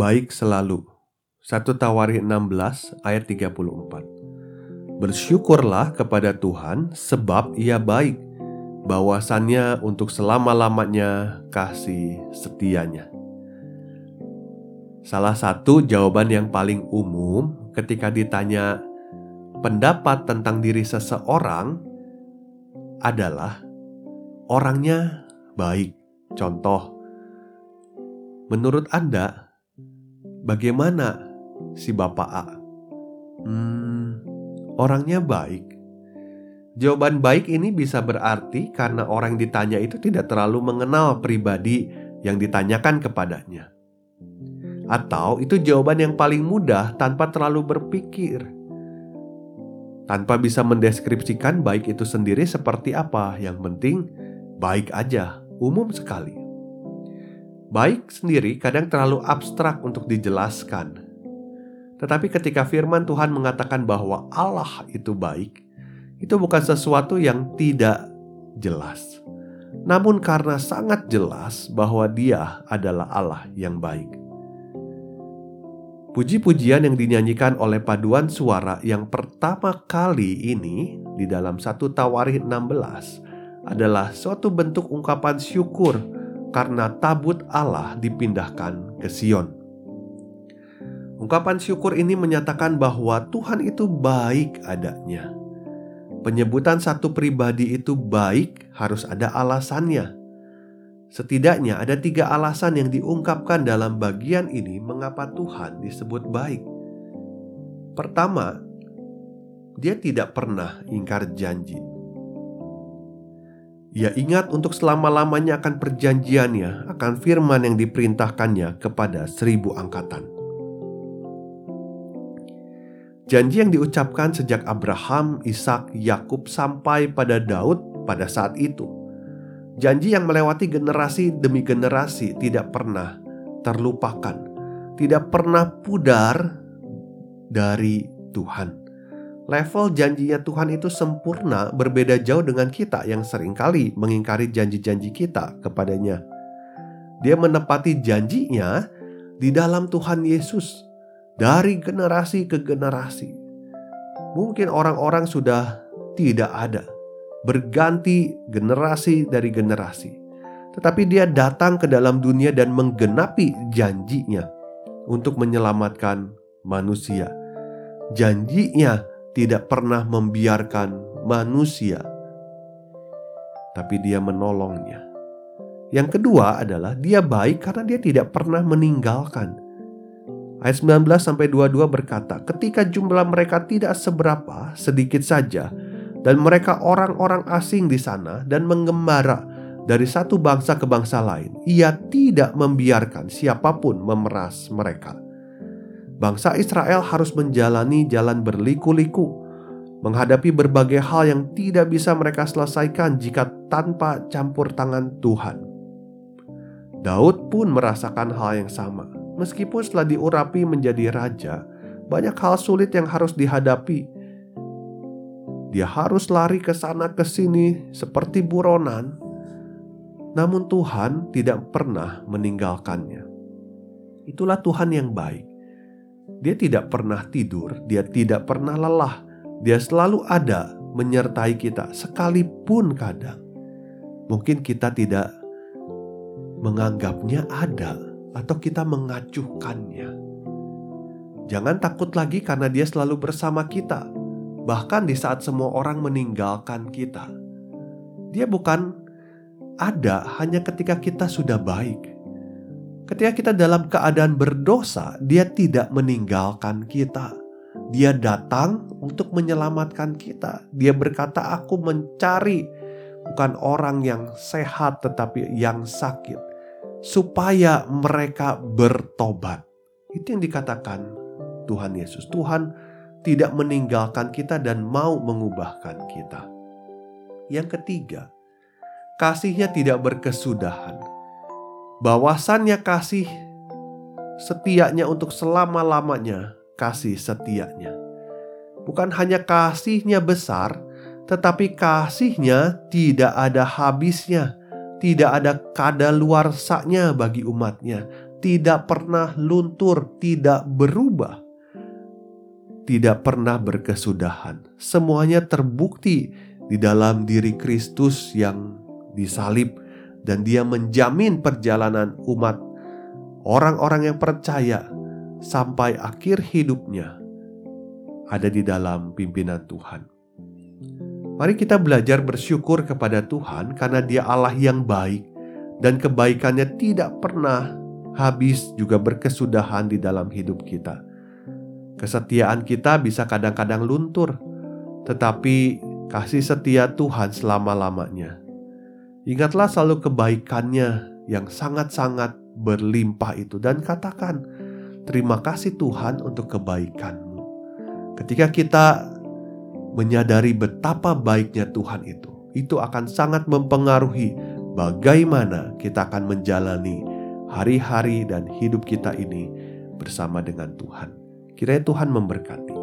Baik selalu. 1 Tawari 16 ayat 34. Bersyukurlah kepada Tuhan sebab ia baik, bahwasannya untuk selama-lamanya kasih setianya. Salah satu jawaban yang paling umum ketika ditanya pendapat tentang diri seseorang adalah orangnya baik. Contoh, menurut Anda, Bagaimana si Bapak A? Hmm, orangnya baik. Jawaban baik ini bisa berarti karena orang yang ditanya itu tidak terlalu mengenal pribadi yang ditanyakan kepadanya. Atau itu jawaban yang paling mudah tanpa terlalu berpikir. Tanpa bisa mendeskripsikan baik itu sendiri seperti apa, yang penting baik aja, umum sekali. Baik sendiri kadang terlalu abstrak untuk dijelaskan. Tetapi ketika firman Tuhan mengatakan bahwa Allah itu baik, itu bukan sesuatu yang tidak jelas. Namun karena sangat jelas bahwa dia adalah Allah yang baik. Puji-pujian yang dinyanyikan oleh paduan suara yang pertama kali ini di dalam satu Tawarikh 16 adalah suatu bentuk ungkapan syukur karena tabut Allah dipindahkan ke Sion. Ungkapan syukur ini menyatakan bahwa Tuhan itu baik adanya. Penyebutan satu pribadi itu baik harus ada alasannya. Setidaknya ada tiga alasan yang diungkapkan dalam bagian ini mengapa Tuhan disebut baik. Pertama, dia tidak pernah ingkar janji. Ia ingat untuk selama-lamanya akan perjanjiannya, akan firman yang diperintahkannya kepada seribu angkatan. Janji yang diucapkan sejak Abraham, Ishak, Yakub sampai pada Daud pada saat itu. Janji yang melewati generasi demi generasi tidak pernah terlupakan, tidak pernah pudar dari Tuhan level janjinya Tuhan itu sempurna berbeda jauh dengan kita yang sering kali mengingkari janji-janji kita kepadanya. Dia menepati janjinya di dalam Tuhan Yesus dari generasi ke generasi. Mungkin orang-orang sudah tidak ada, berganti generasi dari generasi. Tetapi dia datang ke dalam dunia dan menggenapi janjinya untuk menyelamatkan manusia. Janjinya tidak pernah membiarkan manusia, tapi Dia menolongnya. Yang kedua adalah Dia baik karena Dia tidak pernah meninggalkan. Ayat 19 sampai 22 berkata, "Ketika jumlah mereka tidak seberapa, sedikit saja, dan mereka orang-orang asing di sana dan mengembara dari satu bangsa ke bangsa lain, ia tidak membiarkan siapa pun memeras mereka." Bangsa Israel harus menjalani jalan berliku-liku, menghadapi berbagai hal yang tidak bisa mereka selesaikan jika tanpa campur tangan Tuhan. Daud pun merasakan hal yang sama. Meskipun setelah diurapi menjadi raja, banyak hal sulit yang harus dihadapi. Dia harus lari ke sana ke sini seperti buronan. Namun Tuhan tidak pernah meninggalkannya. Itulah Tuhan yang baik. Dia tidak pernah tidur, dia tidak pernah lelah. Dia selalu ada menyertai kita sekalipun kadang. Mungkin kita tidak menganggapnya ada atau kita mengacuhkannya. Jangan takut lagi karena dia selalu bersama kita. Bahkan di saat semua orang meninggalkan kita. Dia bukan ada hanya ketika kita sudah baik Ketika kita dalam keadaan berdosa, Dia tidak meninggalkan kita. Dia datang untuk menyelamatkan kita. Dia berkata, "Aku mencari bukan orang yang sehat tetapi yang sakit, supaya mereka bertobat. Itu yang dikatakan Tuhan Yesus. Tuhan tidak meninggalkan kita dan mau mengubahkan kita. Yang ketiga, kasihnya tidak berkesudahan. Bahwasannya kasih setianya untuk selama-lamanya, kasih setianya. Bukan hanya kasihnya besar, tetapi kasihnya tidak ada habisnya, tidak ada kadaluarsanya bagi umatnya, tidak pernah luntur, tidak berubah, tidak pernah berkesudahan. Semuanya terbukti di dalam diri Kristus yang disalib dan dia menjamin perjalanan umat orang-orang yang percaya sampai akhir hidupnya ada di dalam pimpinan Tuhan. Mari kita belajar bersyukur kepada Tuhan karena Dia Allah yang baik dan kebaikannya tidak pernah habis juga berkesudahan di dalam hidup kita. Kesetiaan kita bisa kadang-kadang luntur, tetapi kasih setia Tuhan selama-lamanya. Ingatlah selalu kebaikannya yang sangat-sangat berlimpah itu dan katakan, terima kasih Tuhan untuk kebaikanmu. Ketika kita menyadari betapa baiknya Tuhan itu, itu akan sangat mempengaruhi bagaimana kita akan menjalani hari-hari dan hidup kita ini bersama dengan Tuhan. Kiranya Tuhan memberkati.